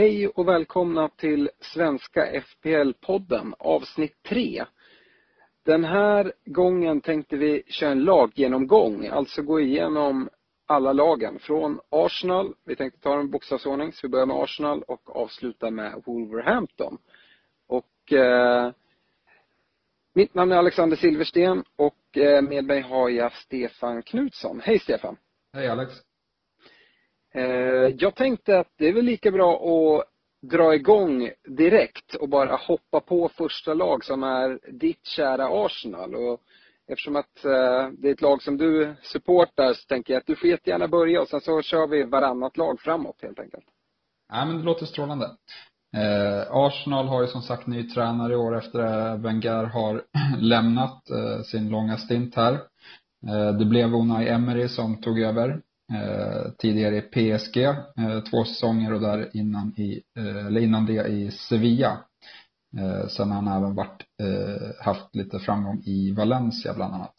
Hej och välkomna till Svenska FPL-podden avsnitt 3. Den här gången tänkte vi köra en laggenomgång, alltså gå igenom alla lagen från Arsenal. Vi tänkte ta en bokstavsordning, så vi börjar med Arsenal och avslutar med Wolverhampton. Och eh, mitt namn är Alexander Silversten och eh, med mig har jag Stefan Knutsson. Hej Stefan! Hej Alex. Eh, jag tänkte att det är väl lika bra att dra igång direkt och bara hoppa på första lag som är ditt kära Arsenal. Och eftersom att eh, det är ett lag som du supportar så tänker jag att du får jättegärna börja och sen så kör vi varannat lag framåt helt enkelt. Ja, men det låter strålande. Eh, Arsenal har ju som sagt ny tränare i år efter att Wenger har lämnat eh, sin långa stint här. Eh, det blev Unai Emery som tog över. Eh, tidigare i PSG, eh, två säsonger och där innan i, eh, eller innan det i Sevilla. Eh, sen har han även varit, eh, haft lite framgång i Valencia bland annat.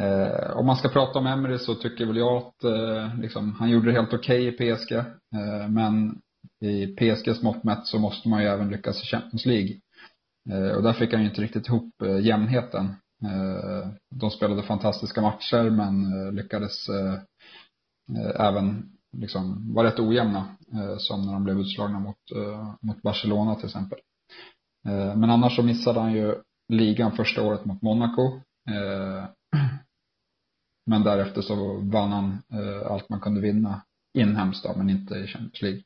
Eh, om man ska prata om Emery så tycker väl jag att eh, liksom, han gjorde det helt okej i PSG. Eh, men i PSGs mått mätt så måste man ju även lyckas i Champions League. Eh, och där fick han ju inte riktigt ihop eh, jämnheten. Eh, de spelade fantastiska matcher men eh, lyckades eh, Eh, även liksom var rätt ojämna. Eh, som när de blev utslagna mot, eh, mot Barcelona till exempel. Men annars så missade han ju ligan första året mot Monaco. Men därefter så vann han allt man kunde vinna inhemskt då, men inte i Champions League.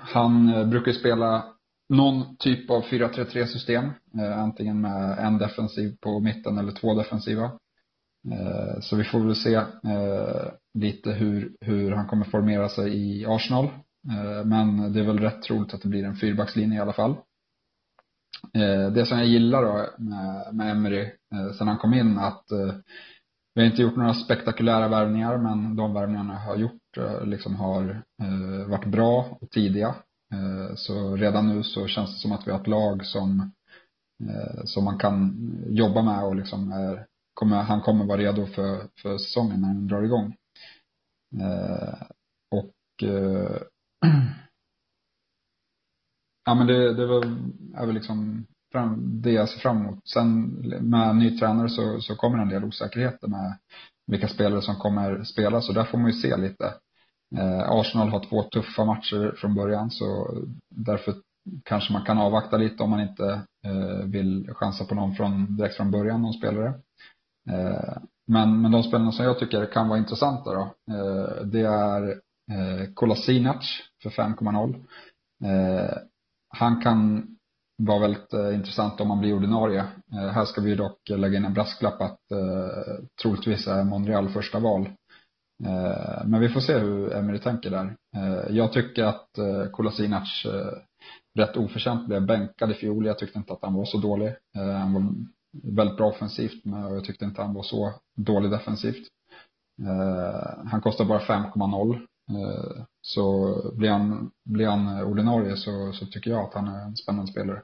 Han brukar spela någon typ av 4-3-3 system. Antingen med en defensiv på mitten eller två defensiva. Eh, så vi får väl se eh, lite hur, hur han kommer formera sig i Arsenal. Eh, men det är väl rätt troligt att det blir en fyrbackslinje i alla fall. Det som jag gillar då med, med Emery sen han kom in att vi har inte gjort några spektakulära värvningar men de värvningarna jag har gjort liksom har varit bra och tidiga. Så redan nu så känns det som att vi har ett lag som, som man kan jobba med och liksom är, kommer, han kommer vara redo för, för säsongen när den drar igång. Eh, Och eh, ja men det, det var, är väl liksom fram, det jag ser fram emot. Sen med ny tränare så, så kommer en del osäkerheter med vilka spelare som kommer spela, så där får man ju se lite. Eh, Arsenal har två tuffa matcher från början så därför kanske man kan avvakta lite om man inte eh, vill chansa på någon från, direkt från början, någon spelare. Eh, men, men de spelarna som jag tycker kan vara intressanta då, eh, det är eh, Kolasinac för 5,0. Han kan vara väldigt intressant om han blir ordinarie. Här ska vi dock lägga in en brasklapp att troligtvis är Monreal första val. Men vi får se hur Emery tänker där. Jag tycker att Kolasinac rätt oförtjänt blev bänkad i fjol. Jag tyckte inte att han var så dålig. Han var väldigt bra offensivt men jag tyckte inte han var så dålig defensivt. Eh, han kostar bara 5,0. Eh, så blir han, blir han ordinarie så, så tycker jag att han är en spännande spelare.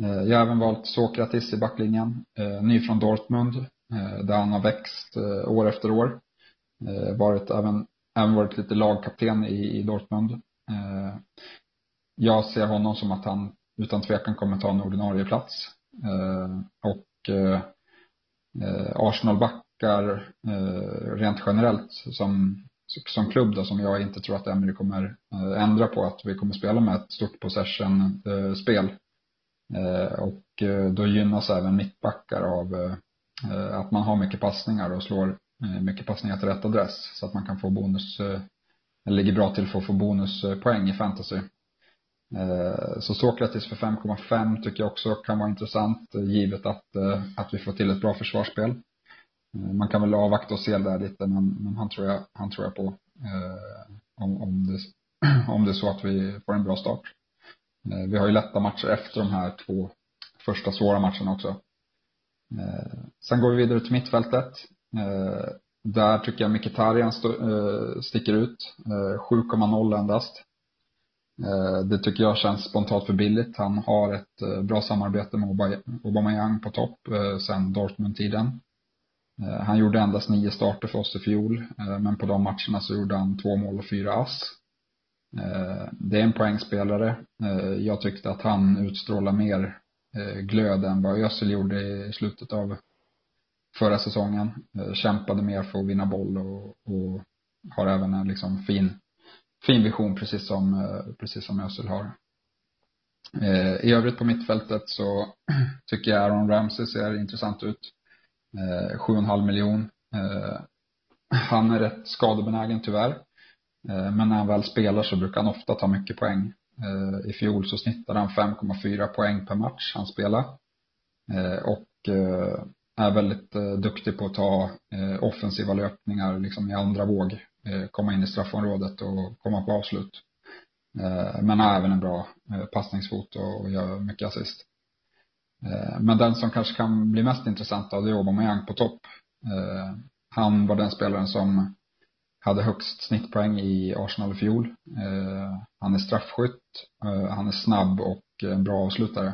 Eh, Jag har även valt Sokratis i backlinjen, eh, ny från Dortmund, eh, där han har växt eh, år efter år. varit även, även varit lite lagkapten i, i Dortmund. Jag ser honom som att han utan tvekan kommer ta en ordinarie plats. Eh, och eh, Arsenal backar eh, rent generellt som som klubb då, som jag inte tror att Emery kommer ändra på, att vi kommer spela med ett stort possession-spel. Och då gynnas även mittbackar av att man har mycket passningar och slår mycket passningar till rätt adress så att man kan få bonus, eller ligger bra till för att få bonuspoäng i fantasy. Eh, så Sokratis för 5,5 tycker jag också kan vara intressant eh, givet att, eh, att vi får till ett bra försvarsspel. Man kan väl avvakta och se där lite men, men han, tror jag, han tror jag på. Om, om, det, om det är så att vi får en bra start. Vi har ju lätta matcher efter de här två första svåra matcherna också. Sen går vi vidare till mittfältet. Där tycker jag Mkhitaryan sticker ut. 7,0 endast. Eh, det tycker jag känns spontant för billigt. Han har ett eh, bra samarbete med Aubameyang på topp eh, sen Dortmund-tiden. Han gjorde endast nio starter för oss i fjol, men på de matcherna så gjorde han två mål och fyra ass. Det är en poängspelare. Jag tyckte att han utstrålar mer glöd än vad Özil gjorde i slutet av förra säsongen. Kämpade mer för att vinna boll och, och har även en liksom fin, fin vision precis som, eh, precis som Özil har. Eh, I övrigt på mittfältet så tycker jag Aaron Ramsey ser intressant ut. Eh, 7,5 miljon. Han är rätt skadebenägen tyvärr. Men när han väl spelar så brukar han ofta ta mycket poäng. I fjol så snittade han 5,4 poäng per match han spelade. Och är väldigt duktig på att ta offensiva löpningar liksom i andra våg. Eh, komma in i straffområdet och komma på avslut. Eh, men har även en bra eh, passningsfot och gör mycket assist. Men den som kanske kan bli mest intressant av det är Aubameyang på topp. Han var den spelaren som hade högst snittpoäng i Arsenal i fjol. Han är straffskytt, han är snabb och en bra avslutare.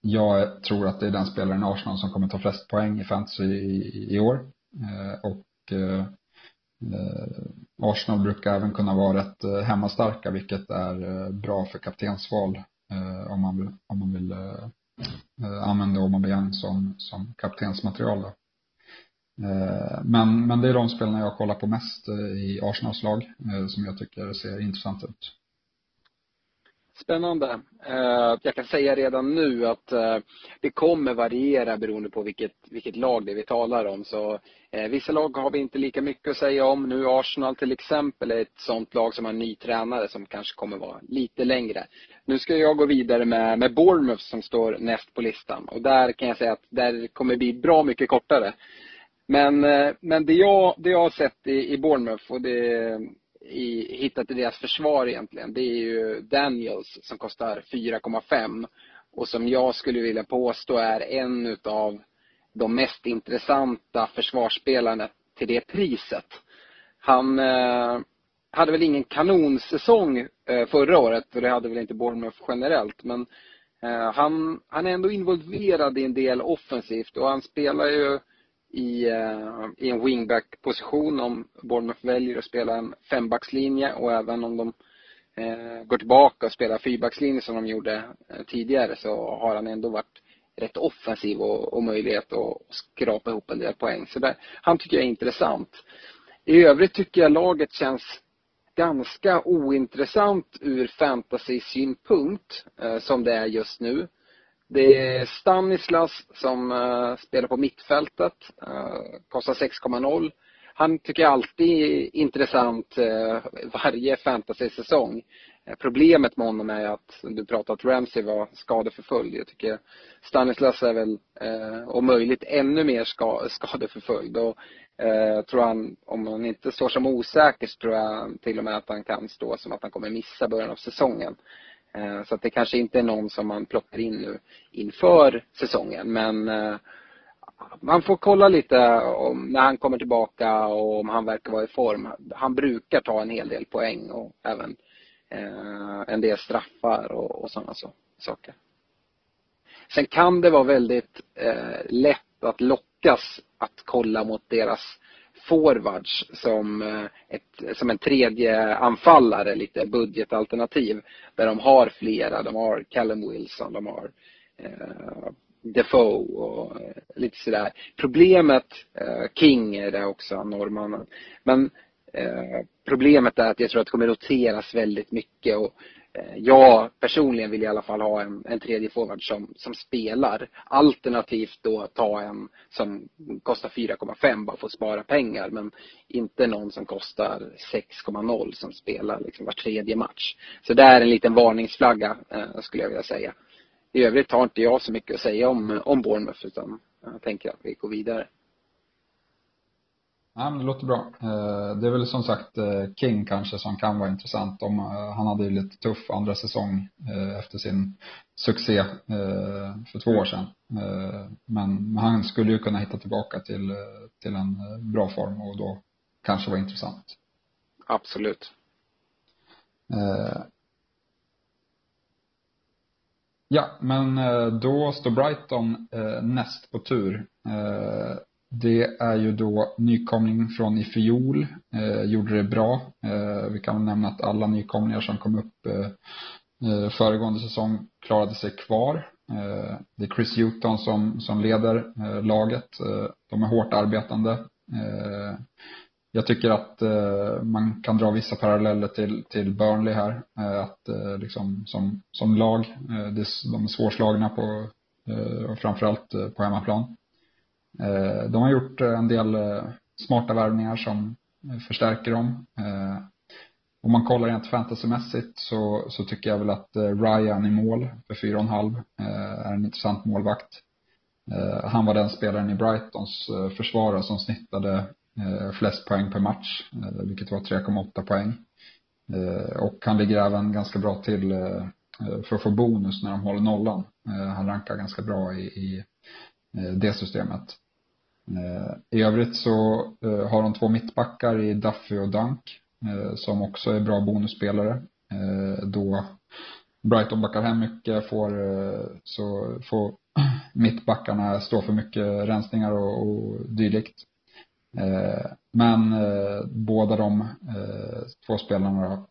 Jag tror att det är den spelaren i Arsenal som kommer ta flest poäng i fantasy i, år. Och Eh, Arsenal brukar även kunna vara rätt eh, hemmastarka vilket är eh, bra för kaptensval Eh, om man vill, om man vill eh, använda Aubameyang som, som kaptensmaterial då. Men, men det är de spelarna jag kollar på mest i Arsenals lag som jag tycker ser intressant ut. Spännande. Eh, jag kan säga redan nu att eh, det kommer variera beroende på vilket, vilket lag det är vi talar om. Så eh, vissa lag har vi inte lika mycket att säga om. Nu Arsenal till exempel är ett sånt lag som har en ny tränare som kanske kommer vara lite längre. Nu ska jag gå vidare med, med Bournemouth som står näst på listan. Och där kan jag säga att där kommer bli bra mycket kortare. Men, men det, jag, det jag har sett i, i Bournemouth och det i, hittat i deras försvar egentligen, det är ju Daniels som kostar 4,5 och som jag skulle vilja påstå är en utav de mest intressanta försvarsspelarna till det priset. Han eh, hade väl ingen kanonsäsong eh, förra året och det hade väl inte Bournemouth generellt men eh, han, han är ändå involverad i en del offensivt och han spelar ju i, eh, i en wingback-position om Bournemouth väljer att spela en fembackslinje och även om de eh, går tillbaka och spelar fyrbackslinje som de gjorde eh, tidigare så har han ändå varit rätt offensiv och, och möjlighet att skrapa ihop en del poäng. Så där, han tycker jag är intressant. I övrigt tycker jag laget känns ganska ointressant ur fantasy-synpunkt som det är just nu. Det är Stanislas som uh, spelar på mittfältet. Uh, kostar 6,0. Han tycker jag alltid är intressant uh, varje fantasy-säsong. Problemet med honom är att du pratade att Ramsey var skadeförföljd. Jag tycker Stanislas är väl om möjligt ännu mer skadeförföljd. Och jag tror han, om han inte står som osäker så tror jag till och med att han kan stå som att han kommer missa början av säsongen. Eh, så att det kanske inte är någon som man plockar in nu inför säsongen. Men eh, man får kolla lite om när han kommer tillbaka och om han verkar vara i form. Han brukar ta en hel del poäng och även eh, en del straffar och, och sådana så, saker. Sen kan det vara väldigt lätt att lockas att kolla mot deras forwards som, eh, ett, som en tredje anfallare, lite budgetalternativ. Där de har flera, de har Callum Wilson, de har eh, Defoe och eh, lite sådär. Problemet, eh, King är det också, norrmannen. Men eh, problemet är att jag tror att det kommer roteras väldigt mycket och Eh, Eh, jag personligen vill i alla fall ha en, en tredje forward som, som spelar. Alternativt då ta en som kostar 4,5 bara för att spara pengar. Men inte någon som kostar 6,0 som spelar liksom var tredje match. Så det är en liten varningsflagga eh, skulle jag vilja säga. I övrigt har inte jag så mycket att säga om, om Bournemouth utan jag tänker att vi går vidare. Ja, men det låter bra. Eh, det är väl som sagt eh, King kanske som kan vara intressant om eh, han hade ju lite tuff andra säsong efter sin succé för två år sedan. Men han skulle ju kunna hitta tillbaka till, till en bra form och då kanske vara intressant. Absolut. Ja, men då står Brighton näst på tur. Det är ju då nykomling från i fjol, eh, gjorde det bra. Eh, vi kan nämna att alla nykomlingar som kom upp eh, eh, föregående säsong klarade sig kvar. Eh, det är Chris Hewton som, som leder eh, laget. Eh, de är hårt arbetande. Eh, jag tycker att man kan dra vissa paralleller till, till Burnley här. att liksom som, som lag, de är svårslagna på, och framförallt på hemmaplan. Eh, de har gjort eh, en del eh, smarta värvningar som förstärker dem. Om man kollar rent fantasymässigt så, så tycker jag väl att Ryan i mål för 4,5 är en intressant målvakt. Han var den spelaren i Brightons försvarare som snittade flest poäng per match, vilket var 3,8 poäng. Och han ligger även ganska bra till för att få bonus när de håller nollan. Han rankar ganska bra i, i det systemet. Eh, I övrigt så eh, har de två mittbackar i Duffy och Dunk eh, som också är bra bonusspelare. Då Brighton backar hem mycket får, så får mittbackarna stå för mycket rensningar och, och dylikt. Men båda de två spelarna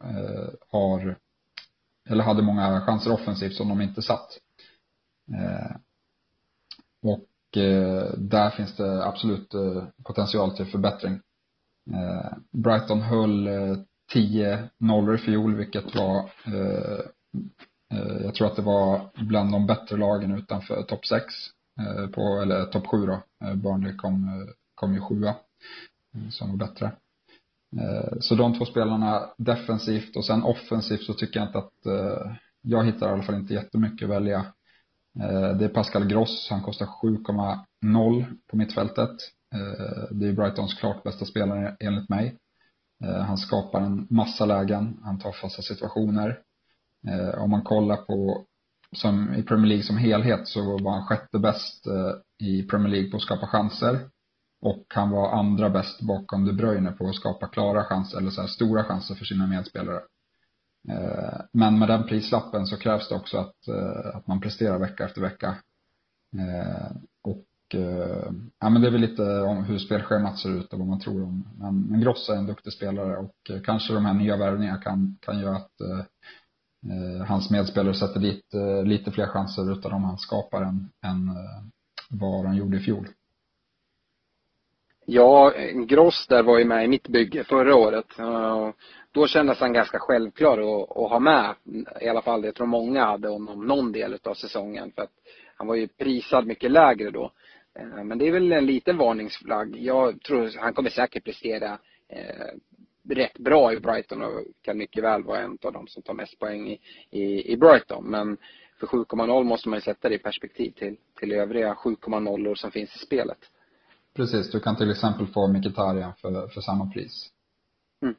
har, eller hade många chanser offensivt som de inte satt. Och eh, där finns det absolut eh, potential till förbättring. Eh, Brighton höll 10 nollor i fjol, vilket var jag tror att det var bland de bättre lagen utanför topp 6 på, eller topp 7 då. Burnley kom, kom ju sjua som var bättre. Så de två spelarna defensivt och sen offensivt så tycker jag inte att jag hittar i alla fall inte jättemycket att välja Eh, det är Pascal Gross, han kostar 7,0 på mittfältet. Eh, det är Brightons klart bästa spelare enligt mig. Eh, han skapar en massa lägen, han tar fasta situationer. Om man kollar på, som i Premier League som helhet så var han sjätte bäst i Premier League på att skapa chanser. Och han var andra bäst bakom De Bruyne på att skapa klara chanser, eller så här stora chanser för sina medspelare. Eh, men med den prislappen så krävs det också att, eh, att man presterar vecka efter vecka. Eh, och ja, men det är väl lite om hur spelschemat ser ut och vad man tror om. Men, men Gross är en duktig spelare och kanske de här nya värvningarna kan, kan göra att eh, hans medspelare sätter dit eh, lite fler chanser utav dem han skapar än, än eh, vad han gjorde i fjol. Ja, Gross där var ju med i mitt bygge förra året eh, då kändes han ganska självklar att, att ha med. I alla fall, jag tror många hade honom någon del av säsongen. För att han var ju prisad mycket lägre då. Eh, men det är väl en liten varningsflagg. Jag tror han kommer säkert prestera eh, rätt bra i Brighton och kan mycket väl vara en av de som tar mest poäng i, i, i Brighton. Men för 7,0 måste man ju sätta det i perspektiv till, till övriga 7,0 som finns i spelet. Precis, du kan till exempel få Mkhitaryan för, för samma pris. Mm.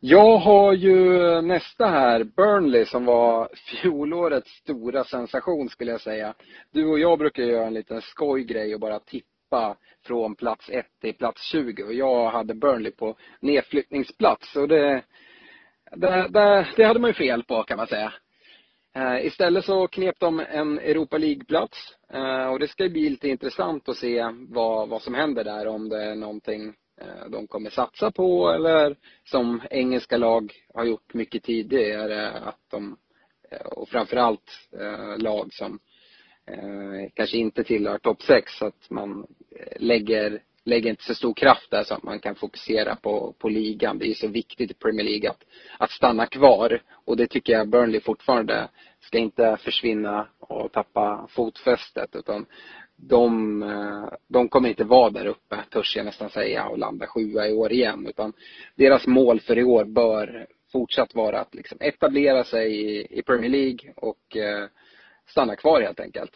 Jag har ju nästa här, Burnley, som var fjolårets stora sensation skulle jag säga. Du och jag brukar göra en liten skojgrej och bara tippa från plats 1 till plats 20 och jag hade Burnley på nedflyttningsplats och det, det, det, det hade man ju fel på kan man säga. Eh, istället så knep de en Europa League-plats eh, och det ska bli lite intressant att se vad, vad som händer där, om det är någonting eh, de kommer satsa på eller som engelska lag har gjort mycket tidigare att de, eh, och framförallt eh, lag som eh, kanske inte tillhör topp 6, att man lägger lägger inte så stor kraft där så att man kan fokusera på, på ligan. Det är så viktigt i Premier League att, att stanna kvar. Och det tycker jag Burnley fortfarande ska inte försvinna och tappa fotfästet utan de, de kommer inte vara där uppe, törs jag nästan säga, och landa sjua i år igen. Utan deras mål för i år bör fortsatt vara att liksom etablera sig i, i Premier League och eh, stanna kvar helt enkelt.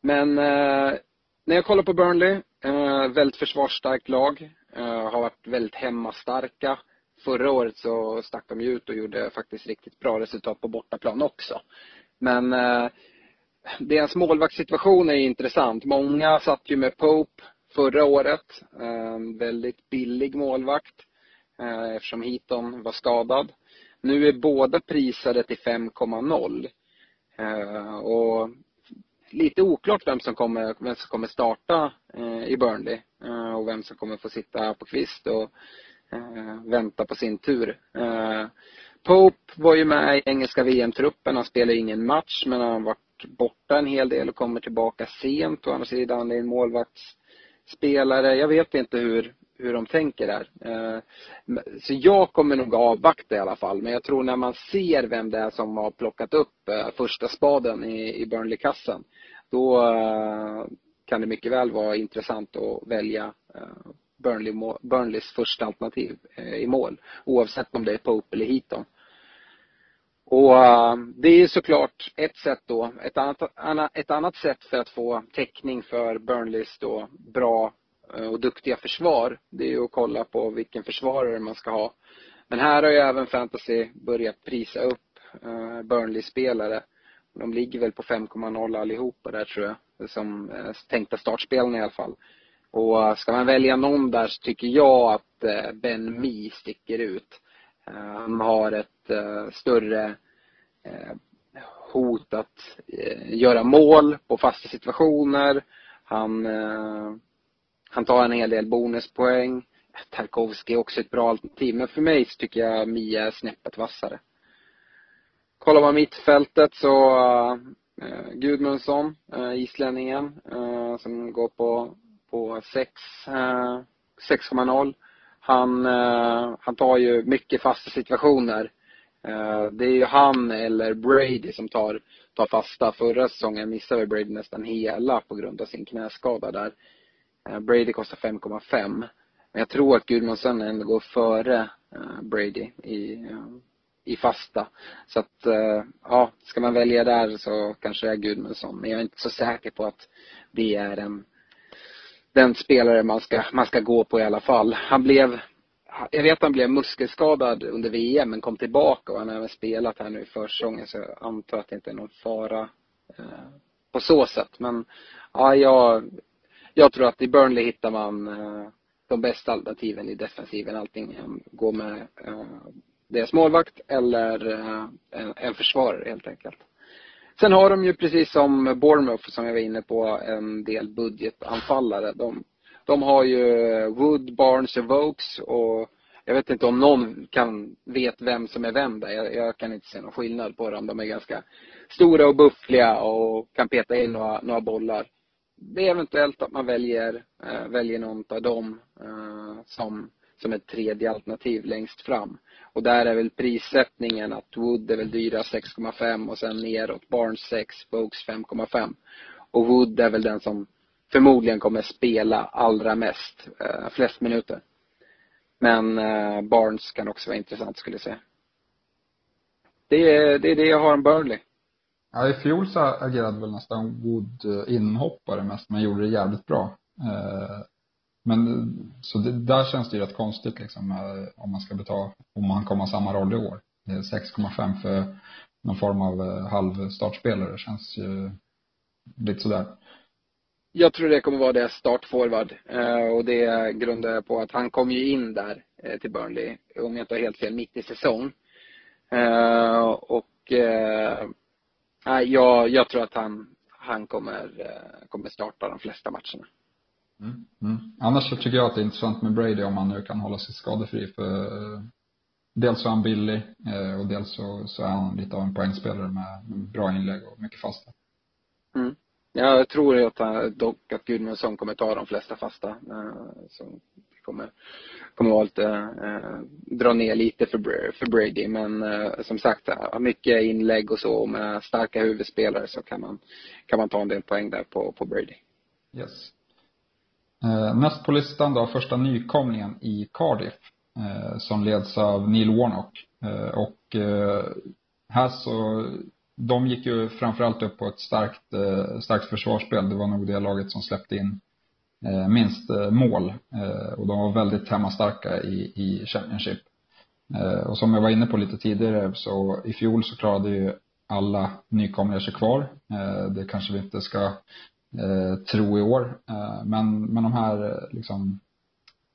Men eh, när jag kollar på Burnley Eh, väldigt försvarsstarkt lag. Eh, har varit väldigt hemmastarka. Förra året så stack de ut och gjorde faktiskt riktigt bra resultat på bortaplan också. Men eh, deras målvaktssituation är intressant. Många satt ju med Pope förra året. Eh, väldigt billig målvakt eh, eftersom Heaton var skadad. Nu är båda prisade till 5,0. Eh, och lite oklart vem som kommer, vem som kommer starta eh, i Burnley eh, och vem som kommer få sitta på kvist och eh, vänta på sin tur. Eh, Pope var ju med i engelska VM-truppen. Han spelar ingen match men han har varit borta en hel del och kommer tillbaka sent. Å andra sidan är en målvaktsspelare. Jag vet inte hur, hur de tänker där. Eh, så jag kommer nog avvakta i alla fall. Men jag tror när man ser vem det är som har plockat upp eh, första spaden i, Burnley-kassen. Då eh, kan det mycket väl vara intressant att välja Burnley, Burnleys första alternativ i mål. Oavsett om det är Pope eller Heaton. Och det är såklart ett sätt då. Ett annat, ett annat sätt för att få täckning för Burnleys då bra Eh, och duktiga försvar, det är ju att kolla på vilken försvarare man ska ha. Men här har ju även fantasy börjat prisa upp eh, Burnley-spelare. De ligger väl på 5,0 allihopa där tror jag, som eh, tänkta startspelen i alla fall. Och ska man välja någon där så tycker jag att Ben Mi sticker ut. Han har ett större hot att göra mål på fasta situationer. Han han tar en hel del bonuspoäng. Tarkovski är också ett bra alternativ. Men för mig så tycker jag Mia är snäppet vassare. Kollar man mittfältet så uh, Gudmundsson, uh, islänningen, uh, som går på, på 6, uh, 6,0. Han, uh, han tar ju mycket fasta situationer. det är ju han eller Brady som tar, tar fasta. Förra säsongen missade Brady nästan hela på grund av sin knäskada där. Eh, Brady kostar 5,5. Men jag tror att Gudmundsson ändå går före eh, Brady i, eh, i fasta. Så att, eh, ja, ska man välja där så kanske det är Gudmundsson. Men jag är inte så säker på att det är en, den spelare man ska, man ska gå på i alla fall. Han blev, jag vet att han blev muskelskadad under VM men kom tillbaka och han har även spelat här nu i försäsongen så jag antar att det inte är någon fara eh, på så sätt. Men ja, jag, jag tror att i Burnley hittar man eh, de bästa alternativen i defensiven. Allting går med eh, deras målvakt eller eh, en, en försvarare helt enkelt. Sen har de ju precis som Bournemouth som jag var inne på en del budgetanfallare. De, de har ju Wood, Barnes och Vokes och jag vet inte om någon kan, vet vem som är vem där. Jag, jag, kan inte se någon skillnad på dem. De är ganska stora och buffliga och kan peta in några, några bollar det är eventuellt att man väljer, eh, väljer någon av dem eh, som, som ett tredje alternativ längst fram. Och där är väl prissättningen att Wood är väl dyra 6,5 och sen neråt Barnes 6, Vokes 5,5. Och Wood är väl den som förmodligen kommer spela allra mest, eh, flest minuter. Men Barnes kan också vara intressant skulle jag säga. Det är, det är det jag har om Burnley. Ja, i fjol så agerade väl nästan Wood eh, inhoppare mest, men gjorde det jävligt bra. Eh, men så det, där känns det ju rätt konstigt liksom eh, om man ska betala, om han kommer ha samma roll i år. 6,5 för någon form av halvstartspelare känns ju lite sådär. Jag tror det kommer vara deras startforward och det grundar jag på att han kom ju in där till Burnley, om jag inte har helt fel, mitt i säsong. Och jag, jag tror att han, han kommer, eh, kommer starta de flesta matcherna. Mm. Mm. Annars så tycker jag att det är intressant med Brady om han nu kan hålla sig skadefri för eh, dels så är han billig eh, och dels så, så är han lite av en poängspelare med bra inlägg och mycket fasta. Mm. Jag tror att dock att Gudmundsson kommer ta de flesta fasta. Det kommer, kommer vara lite, eh, dra ner lite för, för Brady. Men eh, som sagt, eh, mycket inlägg och så med starka huvudspelare så kan man, kan man ta en del poäng där på, på Brady. Yes. Eh, näst på listan då, första nykomlingen i Cardiff. Eh, som leds av Neil Warnock. Eh, och eh, här så, de gick ju framförallt upp på ett starkt, eh, starkt försvarsspel. Det var nog det laget som släppte in Eh, minst eh, mål. Eh, och de var väldigt hemmastarka i, i Championship. och som jag var inne på lite tidigare så i fjol så klarade ju alla nykomlingar sig kvar. det kanske vi inte ska eh, tro i år. Eh, men, men de här liksom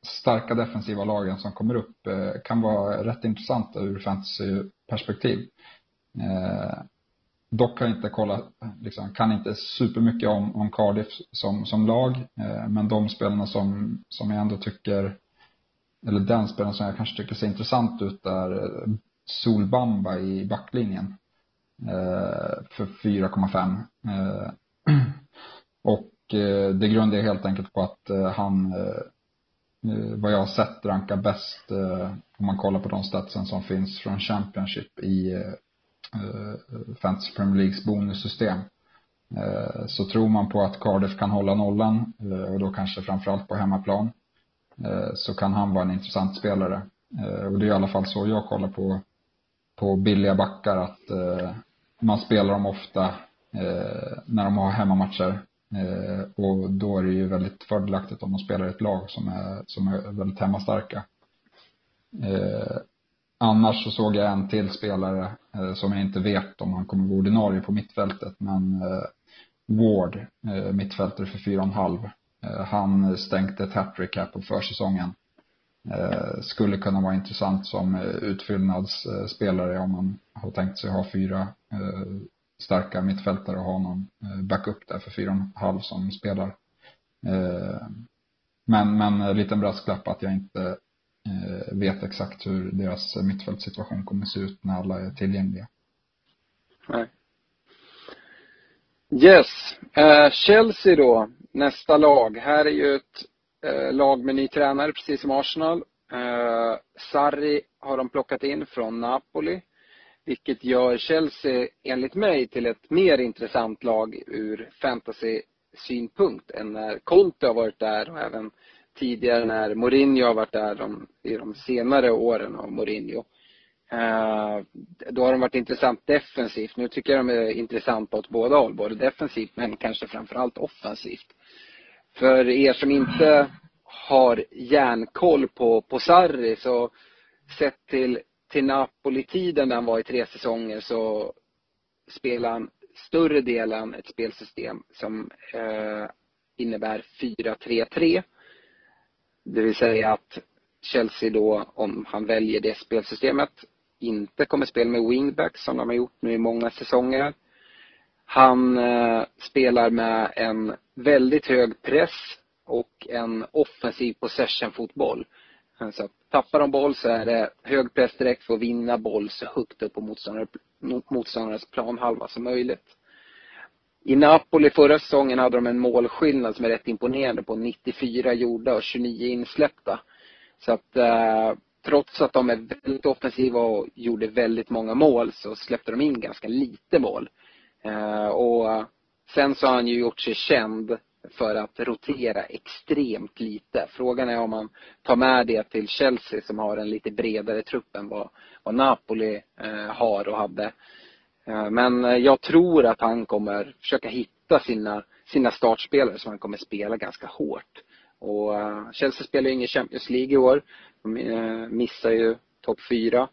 starka defensiva lagen som kommer upp eh, kan vara rätt intressanta ur fantasyperspektiv. Dock har jag inte kollat, liksom, kan inte supermycket om, om Cardiff som, som lag. Eh, men de spelarna som, som jag ändå tycker, eller den spelaren som jag kanske tycker ser intressant ut är eh, Solbamba i backlinjen. Eh, för 4,5. Eh, och eh, det grundar jag helt enkelt på att eh, han, eh, eh vad jag har sett, rankar bäst eh, om man kollar på de statsen som finns från Championship i Eh, Fantasy Premier Leagues bonussystem. Eh, så tror man på att Cardiff kan hålla nollan eh, och då kanske framförallt på hemmaplan så kan han vara en intressant spelare. Och det är i alla fall så jag kollar på, på billiga backar att man spelar dem ofta när de har hemmamatcher Eh, och då är det ju väldigt fördelaktigt om de spelar i ett lag som är, som är väldigt hemmastarka. Eh, annars så såg jag en till spelare Eh, som jag inte vet om han kommer vara ordinarie på mittfältet, men eh, Ward, eh, mittfältare för 4,5. Han stänkte ett hattrick här på försäsongen. Skulle kunna vara intressant som utfyllnadsspelare om man har tänkt sig ha fyra starka mittfältare och ha någon backup där för fyra och en halv som spelar. Men, men liten brasklapp att jag inte Eh, vet exakt hur deras mittfältssituation kommer se ut när alla är tillgängliga. Nej. Yes. Eh, Chelsea då, nästa lag. Här är ju ett eh, lag med ny tränare, precis som Arsenal. Sarri har de plockat in från Napoli. Vilket gör Chelsea, enligt mig, till ett mer intressant lag ur fantasy-synpunkt än när Conte har varit där och även tidigare när Mourinho har varit där de, i de senare åren av Mourinho. Eh, då har de varit intressant defensivt. Nu tycker jag de är intressanta åt båda håll, både defensivt men kanske framförallt offensivt. För er som inte har järnkoll på, på Sarri så sett till till Napoli-tiden när han var i tre säsonger så spelade han större delen ett spelsystem som eh, innebär 4-3-3. Det vill säga att Chelsea då, om han väljer det spelsystemet, inte kommer spela med wingbacks som de har gjort nu i många säsonger. Han eh, spelar med en väldigt hög press och en offensiv possession-fotboll. Så tappar de boll så är det hög press direkt för att vinna boll så högt upp på motståndare, motståndarens planhalva som möjligt. I Napoli förra säsongen hade de en målskillnad som är rätt imponerande på 94 gjorda och 29 insläppta. Så att eh, trots att de är väldigt offensiva och gjorde väldigt många mål så släppte de in ganska lite mål. Eh, och sen så har han ju gjort sig känd för att rotera extremt lite. Frågan är om man tar med det till Chelsea som har en lite bredare trupp än vad, vad Napoli eh, har och hade. Eh, men eh, jag tror att han kommer försöka hitta sina, sina startspelare som han kommer spela ganska hårt. Och eh, Chelsea spelar ju ingen Champions League i år. De missar ju topp fyra.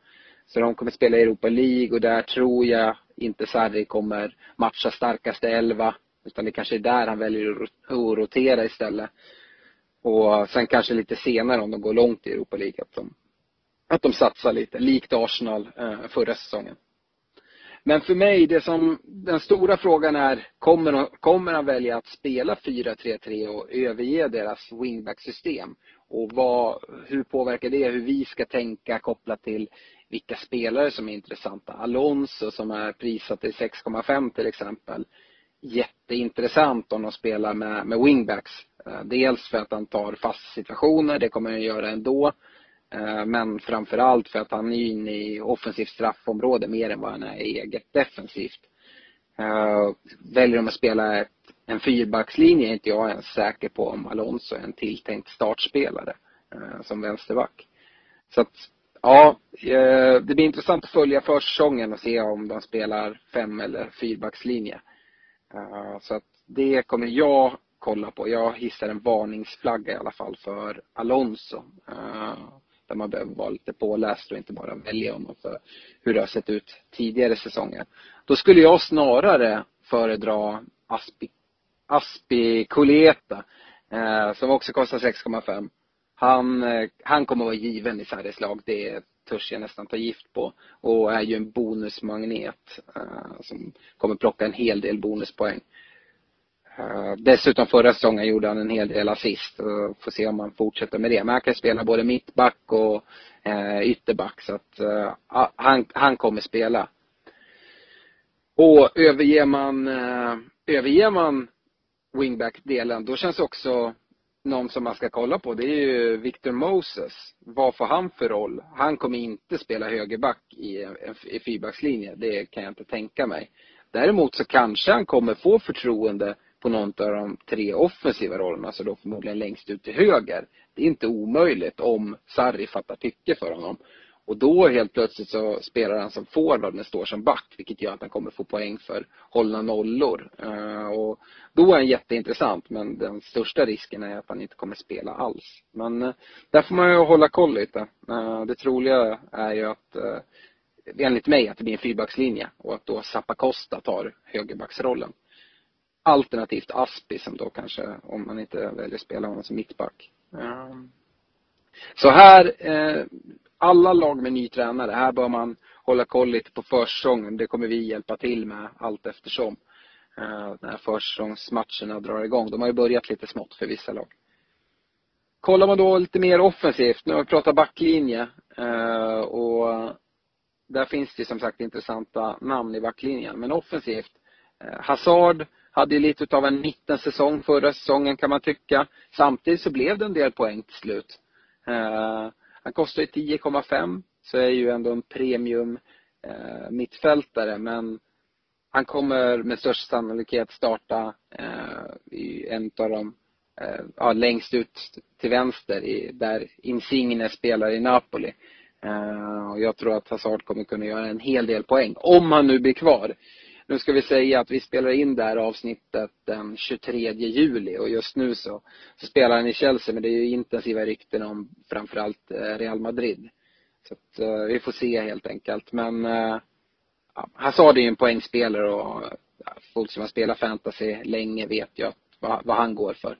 Så de kommer spela Europa League och där tror jag inte Sarri kommer matcha starkaste elva utan det kanske är där han väljer att rotera istället. Och sen kanske lite senare om de går långt i Europa League att de, att de satsar lite, likt Arsenal förra säsongen. Men för mig, det som, den stora frågan är, kommer, kommer han välja att spela 4-3-3 och överge deras wingback-system? Och vad, hur påverkar det hur vi ska tänka kopplat till vilka spelare som är intressanta? Alonso som är prissatt till 6,5 till exempel. Jätteintressant om de spelar med, med wingbacks. Eh, dels för att han tar fast situationer, det kommer han göra ändå. Eh, men framförallt för att han är inne i offensivt straffområde mer än vad han är i eget defensivt. Eh, väljer de att spela ett, en fyrbackslinje är inte jag ens säker på om Alonso är en tilltänkt startspelare eh, som vänsterback. Så att, ja, det blir intressant att följa försäsongen och se om de spelar fem eller fyrbackslinje. så att det kommer jag kolla på. Jag hissar en varningsflagga i alla fall för Alonso där man behöver vara lite påläst och inte bara välja om för hur det har sett ut tidigare säsonger. Då skulle jag snarare föredra Aspi, Aspi Kuleta, eh, som också kostar 6,5. Han, eh, han kommer vara given i Sarris lag, det törs jag nästan ta gift på. Och är ju en bonusmagnet eh, som kommer plocka en hel del bonuspoäng. Eh, dessutom förra säsongen gjorde han en hel del assist eh, får se om han fortsätter med det. Men han kan spela både mittback och eh, ytterback så att han, han kommer spela. Och överger man, överger man wingback-delen då känns också någon som man ska kolla på det är ju Victor Moses. Vad får han för roll? Han kommer inte spela högerback i i en fyrbackslinje. Det kan jag inte tänka mig. Däremot så kanske han kommer få förtroende på någon av de tre offensiva rollerna, så alltså då förmodligen längst ut till höger. Det är inte omöjligt om Sarri fattar tycke för honom. Och då helt plötsligt så spelar han som forward men står som back, vilket gör att han kommer få poäng för hållna nollor. Eh, och då är han jätteintressant, men den största risken är att han inte kommer spela alls. Men eh, där får man ju hålla koll lite. Eh, det troliga är ju att, enligt mig, att det blir en fyrbackslinje och att då Zappacosta tar högerbacksrollen. Alternativt Aspi som då kanske, om man inte väljer att spela honom som mittback. Så här, eh, alla lag med ny tränare, här bör man hålla koll lite på försäsongen. Det kommer vi hjälpa till med allt eftersom. Eh, när försäsongsmatcherna drar igång. De har ju börjat lite smått för vissa lag. Kollar man då lite mer offensivt, nu har vi pratat backlinje eh, och där finns det som sagt intressanta namn i backlinjen. Men offensivt, Hazard hade ju lite av en mittensäsong förra säsongen kan man tycka. Samtidigt så blev det en del poäng till slut. Uh, han kostar ju 10,5 så är ju ändå en premium uh, mittfältare men han kommer med största sannolikhet starta uh, i en av de ja, längst ut till vänster i, där Insigne spelar i Napoli. och jag tror att Hazard kommer kunna göra en hel del poäng, om han nu blir kvar. Nu ska vi säga att vi spelar in det här avsnittet den 23 juli och just nu så, så spelar han i Chelsea men det är ju intensiva rykten om framförallt eh, Real Madrid. Så att uh, vi får se helt enkelt. Men uh, ja, Hazard är ju en poängspelare och ja, folk som har spelat fantasy länge vet ju att, vad, vad han går för.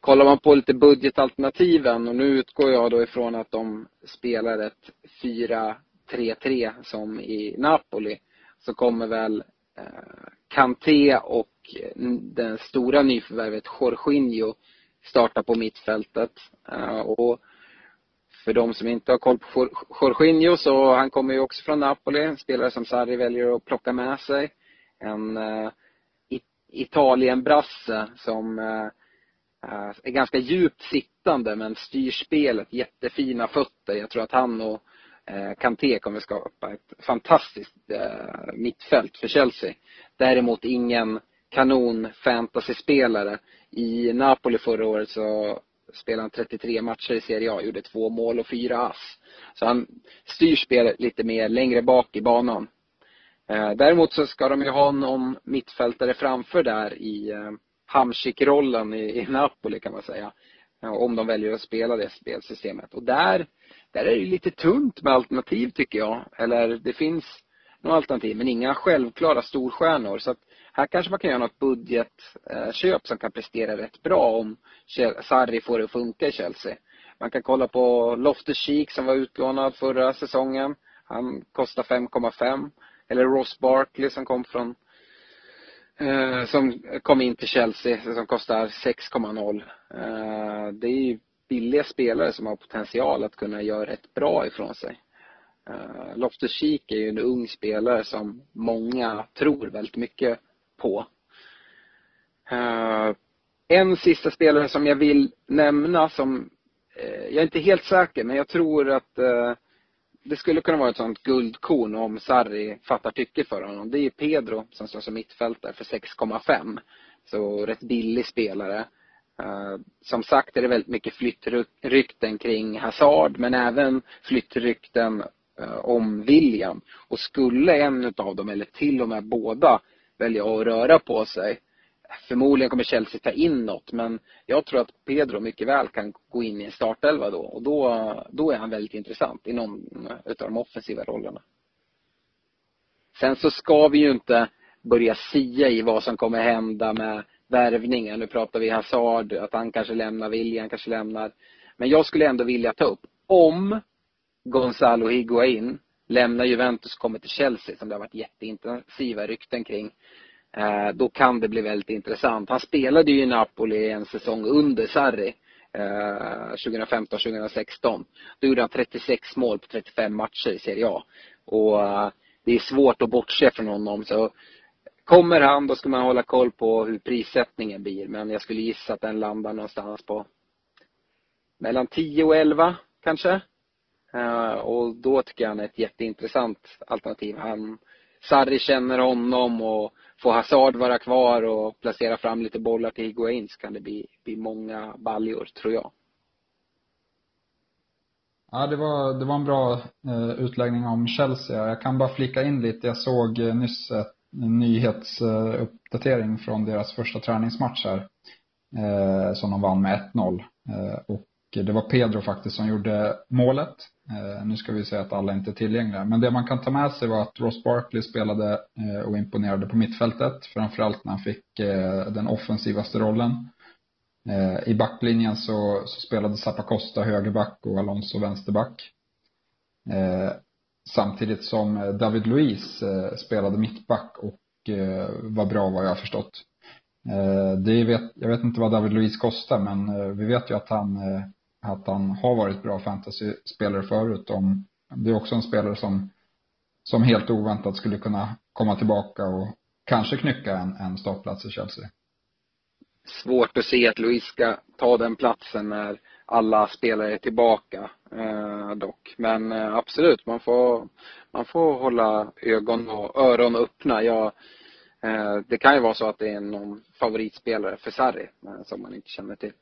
Kollar man på lite budgetalternativen och nu utgår jag då ifrån att de spelar ett 4-3-3 som i Napoli så kommer väl eh, Kanté och eh, det stora nyförvärvet Jorginho starta på mittfältet. Eh, och för de som inte har koll på Jorginho så han kommer ju också från Napoli, en spelare som Sarri väljer att plocka med sig. En eh, Italien-brasse som eh, är ganska djupt sittande men styr spelet, jättefina fötter. Jag tror att han och Eh, Kanté kommer skapa ett fantastiskt eh, mittfält för Chelsea. Däremot ingen kanon fantasyspelare. I Napoli förra året så spelade han 33 matcher i Serie A, gjorde två mål och fyra ass. Så han styr spelet lite mer längre bak i banan. Eh, däremot så ska de ju ha någon mittfältare framför där i eh, Hamsik-rollen i Napoli kan man säga. Eh, om de väljer att spela det spelsystemet. Och där där är det lite tunt med alternativ tycker jag. Eller det finns några alternativ men inga självklara storstjärnor. Så att här kanske man kan göra något budgetköp som kan prestera rätt bra om Sarri får det att funka i Chelsea. Man kan kolla på Loftus Cheek som var utlånad förra säsongen. Han kostar 5,5. eller Ross Barkley som kom från eh, som kom in till Chelsea som kostar 6,0. Eh, det är ju billiga spelare som har potential att kunna göra rätt bra ifrån sig. Eh, uh, Loftus-Cheek är ju en ung spelare som många tror väldigt mycket på. Uh, en sista spelare som jag vill nämna som, uh, jag är inte helt säker, men jag tror att uh, det skulle kunna vara ett sånt guldkorn om Sarri fattar tycke för honom. Det är Pedro som står som mittfältare för 6,5. Så rätt billig spelare. Eh, som sagt är det väldigt mycket flyttrykten kring Hazard men även flyttrykten eh, om William. Och skulle en utav dem eller till och med båda välja att röra på sig Förmodligen kommer Chelsea ta in något men jag tror att Pedro mycket väl kan gå in i en startelva då och då, då är han väldigt intressant i någon eh, utav de offensiva rollerna. Sen så ska vi ju inte börja sia i vad som kommer hända med värvningen. Nu pratar vi Hazard, att han kanske lämnar, William kanske lämnar. Men jag skulle ändå vilja ta upp, om Gonzalo Higuain lämnar Juventus och kommer till Chelsea, som det har varit jätteintensiva rykten kring, eh, då kan det bli väldigt intressant. Han spelade ju i Napoli en säsong under Sarri. Eh, 2015, 2016. Då gjorde han 36 mål på 35 matcher i Serie A. Och eh, det är svårt att bortse från honom. Så Kommer han, då ska man hålla koll på hur prissättningen blir. Men jag skulle gissa att den landar någonstans på mellan 10 och 11 kanske. Eh, och då tycker jag han är ett jätteintressant alternativ. Han, Sarri känner honom och får Hazard vara kvar och placera fram lite bollar till Higuain så kan det bli, bli många baljor, tror jag. Ja, det var, det var en bra eh, utläggning om Chelsea. Jag kan bara flika in lite. Jag såg eh, nyss ett nyhetsuppdatering från deras första träningsmatch här. Eh, som de vann med 1-0. Eh, och det var Pedro faktiskt som gjorde målet. Eh, nu ska vi säga att alla inte är tillgängliga. Men det man kan ta med sig var att Ross Barkley spelade eh, och imponerade på mittfältet. Framförallt när han fick eh, den offensivaste rollen. Eh, I backlinjen så, så spelade Zappacosta högerback och Alonso vänsterback. Samtidigt som eh, David Luiz eh, spelade mittback och eh, var bra vad jag har förstått. Det vet, jag vet inte vad David Luiz kostar men vi vet ju att han, att han har varit bra fantasyspelare förut. Om, det är också en spelare som, som helt oväntat skulle kunna komma tillbaka och kanske knycka en, en startplats i Chelsea. Svårt att se att Luiz ska ta den platsen när alla spelare är tillbaka eh, dock. Men eh, absolut, man får, man får hålla ögon och öron öppna. Jag, eh, det kan ju vara så att det är någon favoritspelare för Sarri eh, som man inte känner till.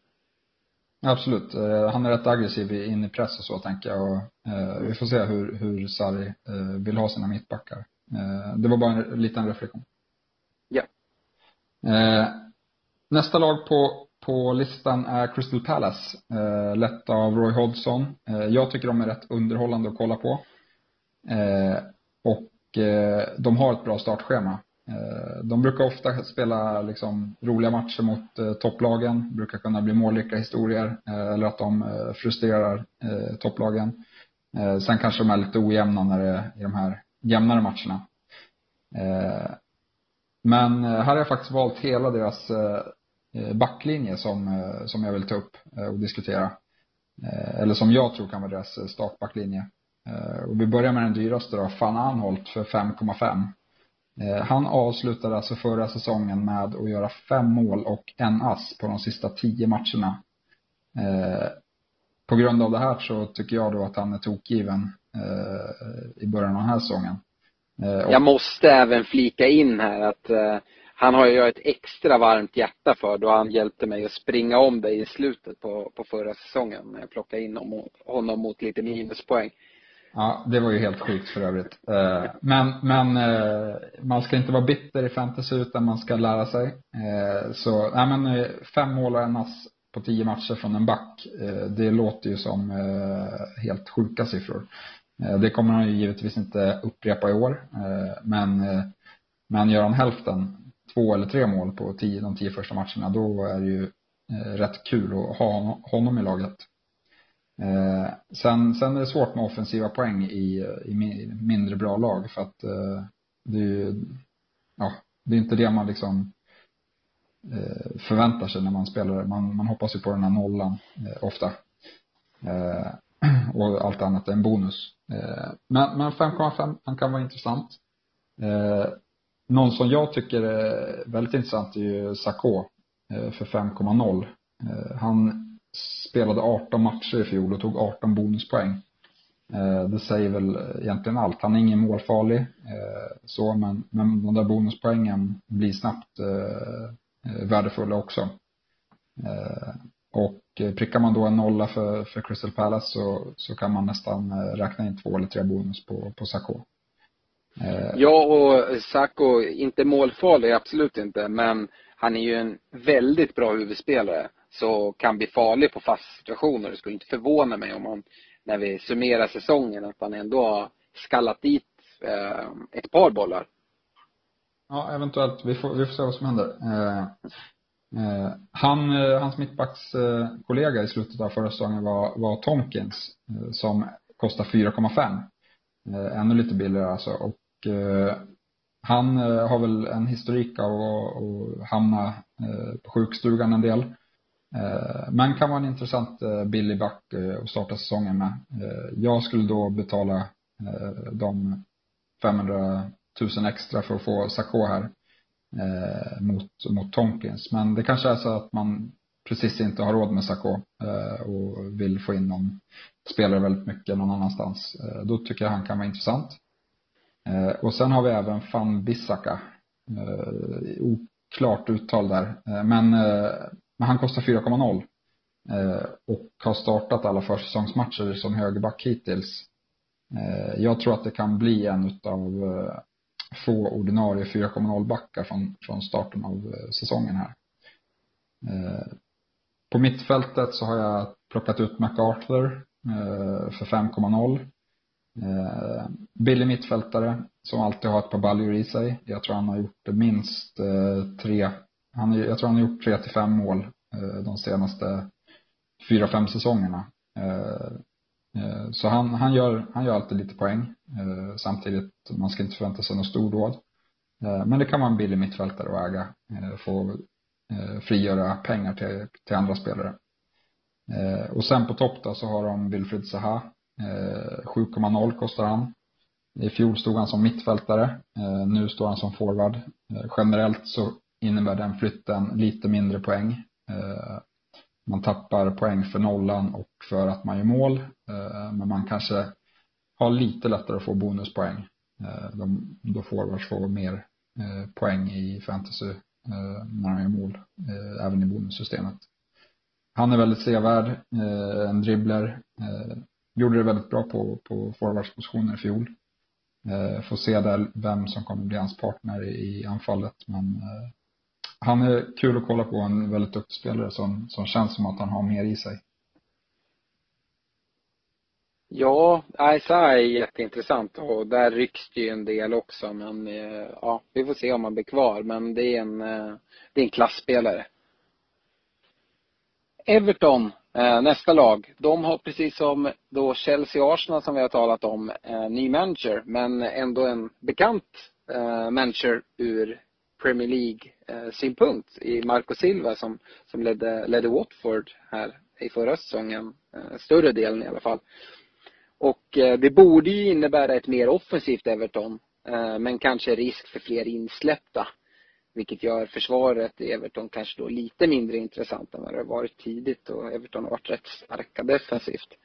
Absolut. Eh, han är rätt aggressiv in i press och så tänker jag. Och, eh, vi får se hur, hur Sarri vill ha sina mittbackar. det var bara en liten reflektion. Ja. nästa lag på på listan är Crystal Palace, eh, lett av Roy Hodgson. Eh, jag tycker de är rätt underhållande att kolla på. Eh, och eh, de har ett bra startschema. Eh, de brukar ofta spela liksom, roliga matcher mot eh, topplagen, brukar kunna bli målrika historier, eh, eller att de eh, frustrerar eh, topplagen. sen kanske de är lite ojämna när det är i de här jämnare matcherna. men här har jag faktiskt valt hela deras Eh, Eh, backlinje som, eh, som jag vill ta upp eh, och diskutera. Eller som jag tror kan vara deras startbacklinje. Och vi börjar med den dyraste då, Van Anholt för 5,5. Han avslutade alltså förra säsongen med att göra fem mål och en ass på de sista tio matcherna. På grund av det här så tycker jag då att han är tokgiven i början av den här säsongen. Jag måste även flika in här att han har jag ett extra varmt hjärta för då han hjälpte mig att springa om dig i slutet på, på förra säsongen när jag plockade in honom, mot lite minuspoäng. Ja, det var ju helt sjukt för övrigt. Eh, men, men eh, man ska inte vara bitter i fantasy utan man ska lära sig. Eh, så, nej men fem mål och en ass på tio matcher från en back. Det låter ju som helt sjuka siffror. Det kommer han ju givetvis inte upprepa i år. Men, men gör han hälften två eller tre mål på tio, de tio första matcherna, då är det ju eh, rätt kul att ha honom i laget. Eh, sen, sen är det svårt med offensiva poäng i, i mindre bra lag för att eh, det är ju, ja, det är inte det man liksom förväntar sig när man spelar. Man, man hoppas ju på den här nollan ofta. Och allt annat är en bonus. Men, men 5,5 han kan vara intressant. Någon som jag tycker är väldigt intressant är ju Sakå eh, för 5,0. Eh, han spelade 18 matcher i fjol och tog 18 bonuspoäng. Eh, det säger väl egentligen allt. Han är ingen målfarlig så men, men de där bonuspoängen blir snabbt värdefulla också. Och prickar man då en nolla för, för Crystal Palace så, så kan man nästan räkna in två eller tre bonus på, på Sacco. Eh. Ja, och Sacco, inte målfarlig, absolut inte, men han är ju en väldigt bra huvudspelare. Så kan bli farlig på fast situationer. Det skulle inte förvåna mig om han, när vi summerar säsongen, att han ändå har skallat dit eh, ett par bollar. Ja, eventuellt. Vi får, vi får se vad som händer. Eh, Eh, han, eh, hans mittbackskollega i slutet av förra säsongen var, var Tomkins eh, som kostar 4,5. Ännu lite billigare alltså. Och Eh, han eh, har väl en historik av att hamna eh, på sjukstugan en del. Men kan vara en intressant billig back att starta säsongen med. Jag skulle då betala de 500 000 extra för att få Sakå här mot, mot Tonkins. Men det kanske är så att man precis inte har råd med Sakå och vill få in någon spelare väldigt mycket någon annanstans. Då tycker jag han kan vara intressant. Eh, och sen har vi även van Bissaka. Eh, oklart uttal där. Eh, men, men han kostar 4,0 och har startat alla försäsongsmatcher som högerback hittills. Jag tror att det kan bli en av få ordinarie 4,0 backar från, från starten av säsongen här. På mittfältet så har jag plockat ut MacArthur för 5,0. Eh, billig mittfältare som alltid har ett par baljor i sig. Jag tror han har gjort minst eh, tre, han, jag tror han har gjort tre till fem mål eh, de senaste fyra, fem säsongerna. Eh, så han, han, gör, han gör alltid lite poäng. Samtidigt, man ska inte förvänta sig något stordåd. Men det kan vara en billig mittfältare att äga. Få frigöra pengar till, till andra spelare. Och sen på topp då så har de Wilfried Zaha. Eh, 7,0 kostar han. I fjol stod han som mittfältare. Eh, nu står han som forward. Eh, generellt så innebär den flytten lite mindre poäng man tappar poäng för nollan och för att man gör mål. Men man kanske har lite lättare att få bonuspoäng. De, då forwards får mer poäng i fantasy när de gör mål, även i bonussystemet. Han är väldigt sevärd, en dribbler. Gjorde det väldigt bra på, på forwardspositionen i fjol. Eh, får se där vem som kommer bli hans partner i anfallet men eh, han är kul att kolla på, en väldigt duktig spelare som, som känns som att han har mer i sig. Ja, Isa är jätteintressant och där rycks det ju en del också men eh, ja, vi får se om han blir kvar men det är en, det är en klassspelare. Everton, Eh, nästa lag, de har precis som då Chelsea och Arsenal som vi har talat om, eh, ny manager men ändå en bekant eh, manager ur Premier League-synpunkt i Marco Silva som, som ledde, ledde Watford här i förra säsongen. Större delen i alla fall. Och det borde ju innebära ett mer offensivt Everton. Men kanske risk för fler insläppta. Vilket gör försvaret i Everton kanske då lite mindre intressant än vad det varit tidigt och Everton har varit rätt starka defensivt.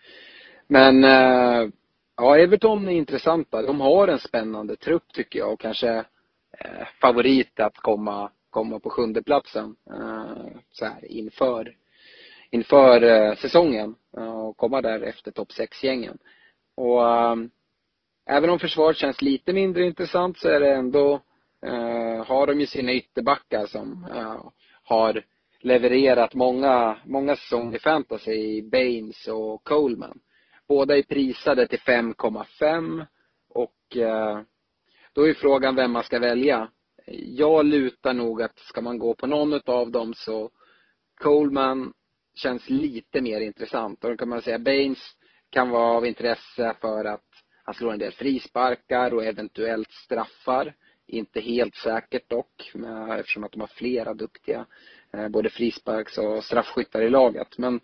Men eh, ja, Everton är intressanta. De har en spännande trupp tycker jag och kanske eh, favorit att komma, komma på sjunde platsen eh, så här inför, inför säsongen och komma där efter topp sex gängen Och även om försvaret känns lite mindre intressant så är det ändå, har de ju sina ytterbackar som har levererat många, många säsonger i fantasy, Baines och Coleman. Båda är prisade till 5,5 och eh, då är frågan vem man ska välja. Jag lutar nog att ska man gå på någon av dem så Coleman känns lite mer intressant. Och då kan man säga Baines kan vara av intresse för att han slår en del frisparkar och eventuellt straffar. Inte helt säkert dock, eftersom att de har flera duktiga, eh, både frisparks och straffskyttar i laget. Men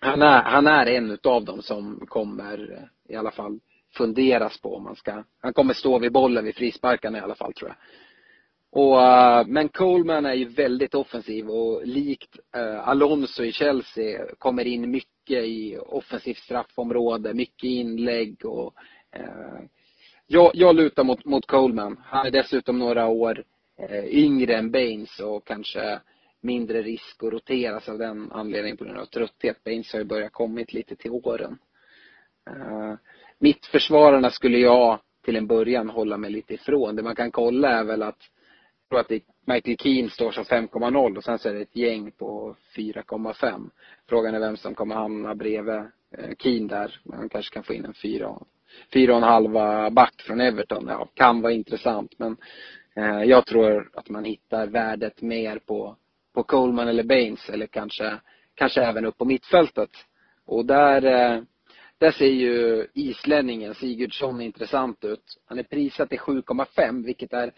han är, han är en utav dem som kommer eh, i alla fall funderas på om man ska, han kommer stå vid bollen vid frisparkarna i alla fall tror jag. Och, eh, men Coleman är ju väldigt offensiv och likt Alonso i Chelsea kommer in mycket i offensivt straffområde, mycket inlägg och jag, jag lutar mot, mot Coleman. Han är dessutom några år eh, yngre än Baines och kanske mindre risk att roteras av den anledningen på grund av trötthet. Baines har ju börjat kommit lite till åren. Eh, uh, mittförsvararna skulle jag till en början hålla mig lite ifrån. Det man kan kolla är väl att jag tror att det, Michael Keane står som 5,0 och sen så är det ett gäng på 4,5. Frågan är vem som kommer hamna bredvid eh, Keane där. Man kanske kan få in en fyra, fyra och en halva back från Everton. Ja, kan vara intressant men eh, jag tror att man hittar värdet mer på på Coleman eller Baines eller kanske, kanske även upp på mittfältet. Och där, eh, där ser ju islänningen Sigurdsson intressant ut. Han är prissatt till 7,5 vilket är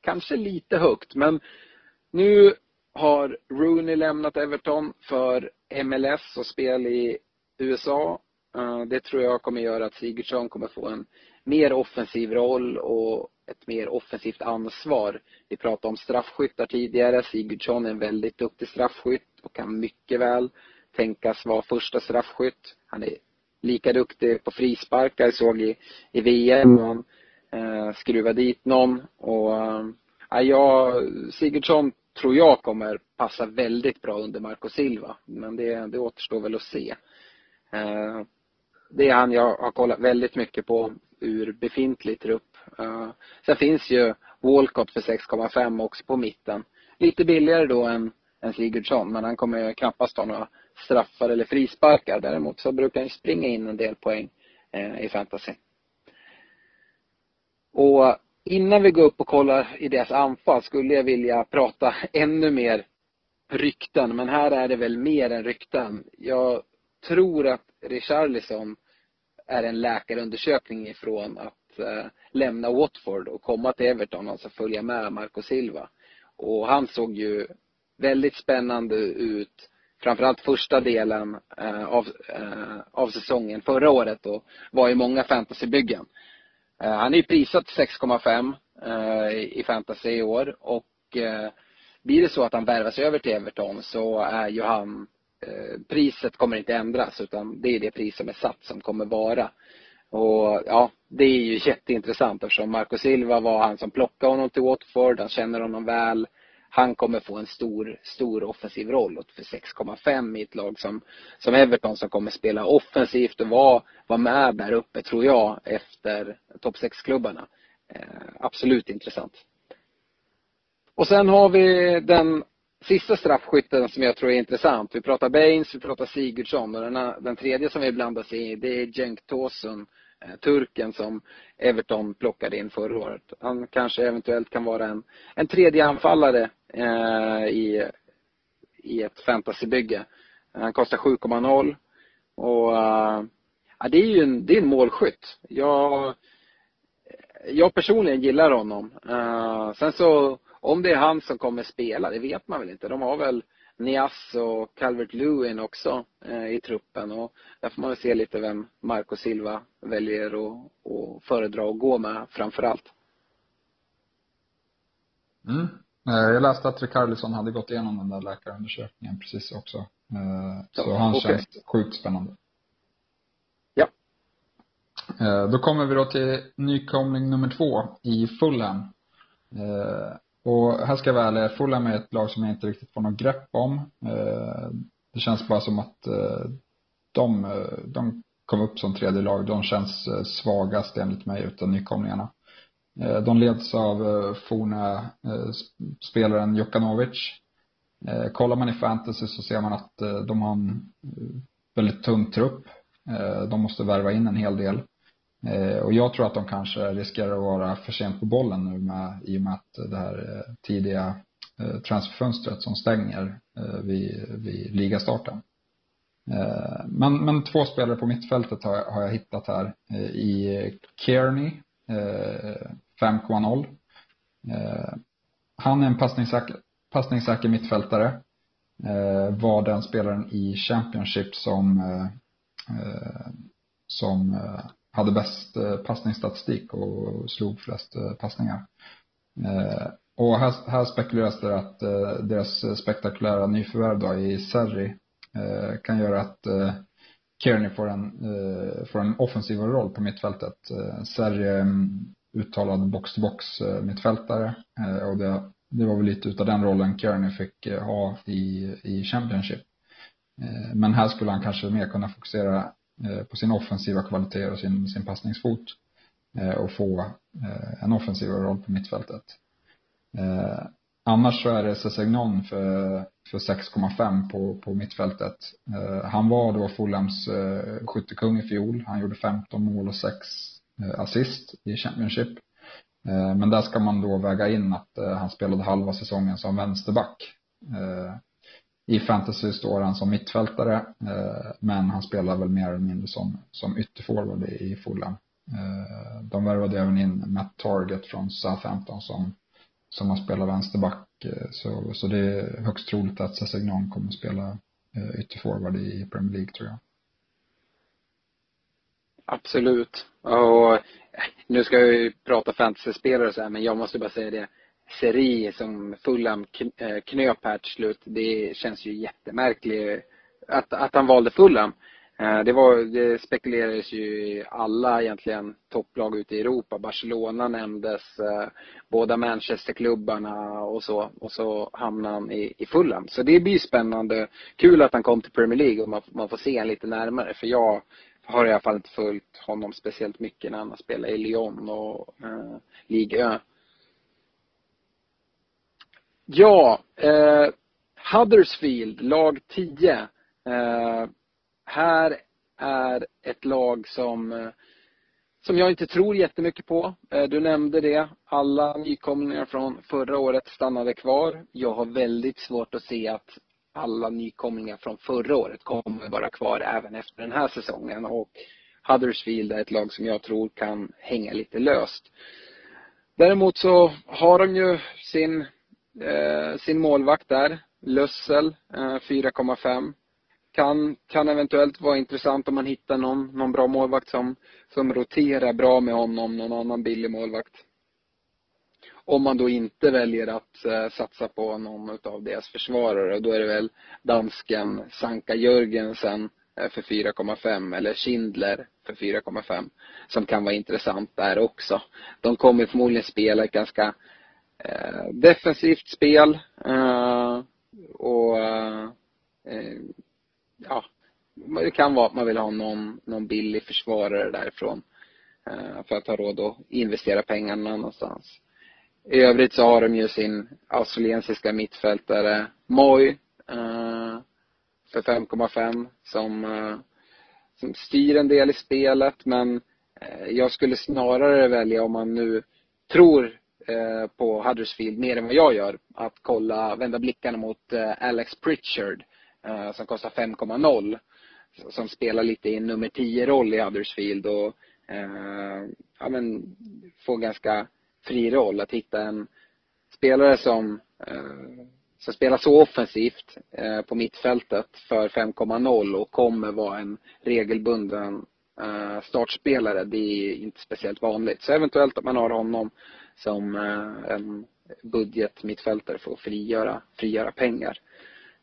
kanske lite högt men nu har Rooney lämnat Everton för MLS och spel i USA. Eh, det tror jag kommer göra att Sigurdsson kommer få en mer offensiv roll och ett mer offensivt ansvar. Vi pratade om straffskyttar tidigare. Sigurdsson är en väldigt duktig straffskytt och kan mycket väl tänkas vara första straffskytt. Han är lika duktig på frisparkar, såg i, i VM han eh, skruvade dit någon och eh, jag, Sigurdsson tror jag kommer passa väldigt bra under Marco Silva. Men det, det återstår väl att se. Eh, det är han jag har kollat väldigt mycket på ur befintlig trupp. Uh, eh, sen finns ju Walcott för 6,5 också på mitten. Lite billigare då än, än Sigurdsson, men han kommer ju knappast ha några straffar eller frisparkar. Däremot så brukar han springa in en del poäng eh, i fantasy. Och innan vi går upp och kollar i deras anfall skulle jag vilja prata ännu mer rykten, men här är det väl mer än rykten. Jag tror att Richarlison är en läkarundersökning ifrån att eh, lämna Watford och komma till Everton, alltså följa med Marco Silva. Och han såg ju väldigt spännande ut framförallt första delen eh, av, eh, av säsongen förra året och var i många fantasybyggen. Eh, han är ju prisat 6,5 eh, i fantasy i år och eh, blir det så att han värvas över till Everton så är ju han Eh, priset kommer inte ändras utan det är det pris som är satt som kommer vara. Och ja, det är ju jätteintressant eftersom Marco Silva var han som plockade honom till Watford. Han känner honom väl. Han kommer få en stor, stor offensiv roll för 6,5 i ett lag som, som Everton som kommer spela offensivt och vara, vara med där uppe tror jag efter topp 6-klubbarna. Eh, absolut intressant. Och sen har vi den sista straffskytten som jag tror är intressant. Vi pratar Baines, vi pratar Sigurdsson och den, den tredje som vi blandas i det är Cenk Tosun, eh, turken som Everton plockade in förra året. Han kanske eventuellt kan vara en, en tredje anfallare eh, i, i ett fantasybygge. Han kostar 7,0 och eh, ja, det är ju en, det är en målskytt. Jag, jag personligen gillar honom. Eh, sen så om det är han som kommer spela, det vet man väl inte. De har väl Nias och Calvert Lewin också eh, i truppen och där får man väl se lite vem Marco Silva väljer att, att föredra att gå med framför allt. Mm. Eh, jag läste att Rikarlison hade gått igenom den där läkarundersökningen precis också. Eh, så ja, han okay. känns sjukt spännande. Ja. Då kommer vi då till nykomling nummer två i Fulham. Och här ska jag vara ärlig, Fulham är ett lag som jag inte riktigt får något grepp om. Eh, det känns bara som att eh, de, eh, de kom upp som tredje lag. De känns svagast enligt mig utav nykomlingarna. De leds av forna spelaren Jokanovic. Kollar man i fantasy så ser man att de har en väldigt tunn trupp. De måste värva in en hel del. Eh, och jag tror att de kanske riskerar att vara för sent på bollen nu med, i och med att det här eh, tidiga eh, transferfönstret som stänger vid, vid ligastarten. Men, men två spelare på mittfältet har, har jag hittat här i Kearney 5,0 Han är en passningssäker, passningssäker mittfältare. Var den spelaren i Championship som som hade bäst eh, passningsstatistik och slog flest eh, passningar. Eh, och här, här spekuleras det att deras spektakulära nyförvärv då i Serri kan göra att Kearney får en, får en offensivare roll på mittfältet. Serri är en uttalad box-to-box mittfältare och det, det var väl lite utav den rollen Kearney fick ha i, i Championship. Men här skulle han kanske mer kunna fokusera Eh, på sin offensiva kvalitet och sin, sin passningsfot eh, och få eh, en offensivare roll på mittfältet. Annars så är det Sesegnon för, för 6,5 på, på mittfältet. Han var då Fulhams skyttekung i fjol. Han gjorde 15 mål och 6 assist i Championship. Men där ska man då väga in att han spelade halva säsongen som vänsterback. I fantasy står han som mittfältare, eh, men han spelar väl mer eller mindre som, som ytterforward i Fulham. Eh, de värvade även in Matt Target från Southampton som som har spelat vänsterback. Eh, så, så det är högst troligt att Sassignon kommer att spela ytterforward i Premier League tror jag. Absolut. Och nu ska jag ju prata fantasyspelare och så här, men jag måste bara säga det serie som Fulham eh, knöp här till slut, det känns ju jättemärkligt att, att han valde Fulham. Eh, det, var, det spekulerades ju i alla egentligen topplag ute i Europa. Barcelona nämndes, eh, båda Manchesterklubbarna och så. Och så hamnade han i, i Fulham. Så det blir spännande. Kul att han kom till Premier League och man, man får se honom lite närmare. För jag har i alla fall inte följt honom speciellt mycket när han har spelat i Lyon och eh, Ligue 1. Ja, eh, Huddersfield, lag 10. Eh, här är ett lag som, eh, som jag inte tror jättemycket på. Eh, du nämnde det. Alla nykomlingar från förra året stannade kvar. Jag har väldigt svårt att se att alla nykomlingar från förra året kommer vara kvar även efter den här säsongen. Och Huddersfield är ett lag som jag tror kan hänga lite löst. Däremot så har de ju sin, Eh, sin målvakt där, Lössel, eh, 4,5 kan, kan eventuellt vara intressant om man hittar någon, någon bra målvakt som, som roterar bra med honom, någon annan billig målvakt. Om man då inte väljer att eh, satsa på någon av deras försvarare, då är det väl dansken Sanka Jörgensen för 4,5 eller Schindler för 4,5 som kan vara intressant där också. De kommer förmodligen spela ett ganska Eh, defensivt spel eh, och eh, ja, det kan vara att man vill ha någon, någon billig försvarare därifrån. Eh, för att ha råd att investera pengarna någon annanstans. I övrigt så har de ju sin australiensiska mittfältare Moy eh, för 5,5 som, eh, som styr en del i spelet men eh, jag skulle snarare välja om man nu tror Eh, på Huddersfield mer än vad jag gör att kolla, vända blickarna mot eh, Alex Pritchard eh, som kostar 5,0. Som spelar lite i en nummer 10-roll i Huddersfield och ja, men får ganska fri roll. Att hitta en spelare som, som spelar så offensivt på mittfältet för 5,0 och kommer vara en regelbunden startspelare. Det är inte speciellt vanligt. Så eventuellt att man har honom som eh, en budget mittfältare för att frigöra, frigöra pengar.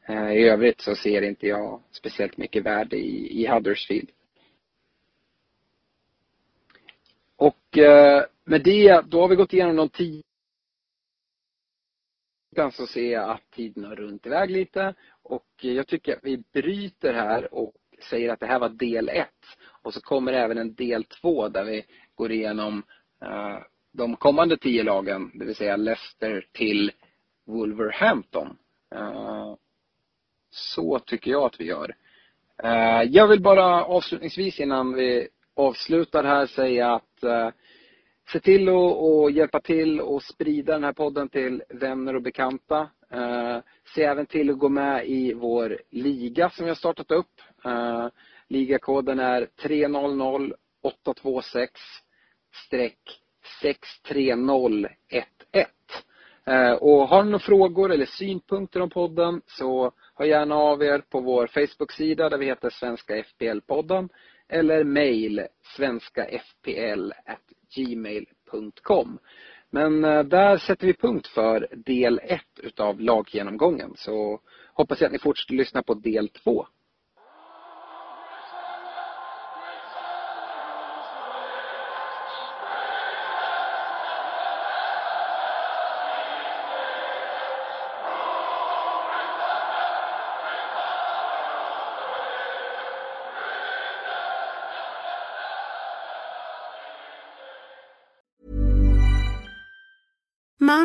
Eh, I övrigt så ser inte jag speciellt mycket värde i, i Huddersfield. Och eh, med det, då har vi gått igenom de tio så ser jag att tiden har runt iväg lite och jag tycker att vi bryter här och säger att det här var del ett. Och så kommer även en del två där vi går igenom de kommande tio lagen, det vill säga Leicester till Wolverhampton. Eh, så tycker jag att vi gör. Eh, jag vill bara avslutningsvis innan vi avslutar här säga att eh, se till att hjälpa till och sprida den här podden till vänner och bekanta. Se även till att gå med i vår liga som vi har startat upp. Ligakoden är 300826-.. 63011. Eh, och har ni några frågor eller synpunkter om podden så hör gärna av er på vår Facebook-sida där vi heter Svenska FPL-podden eller mejl svenskafpl.gmail.com. Men eh, där sätter vi punkt för del 1 utav laggenomgången så hoppas jag att ni fortsätter lyssna på del 2.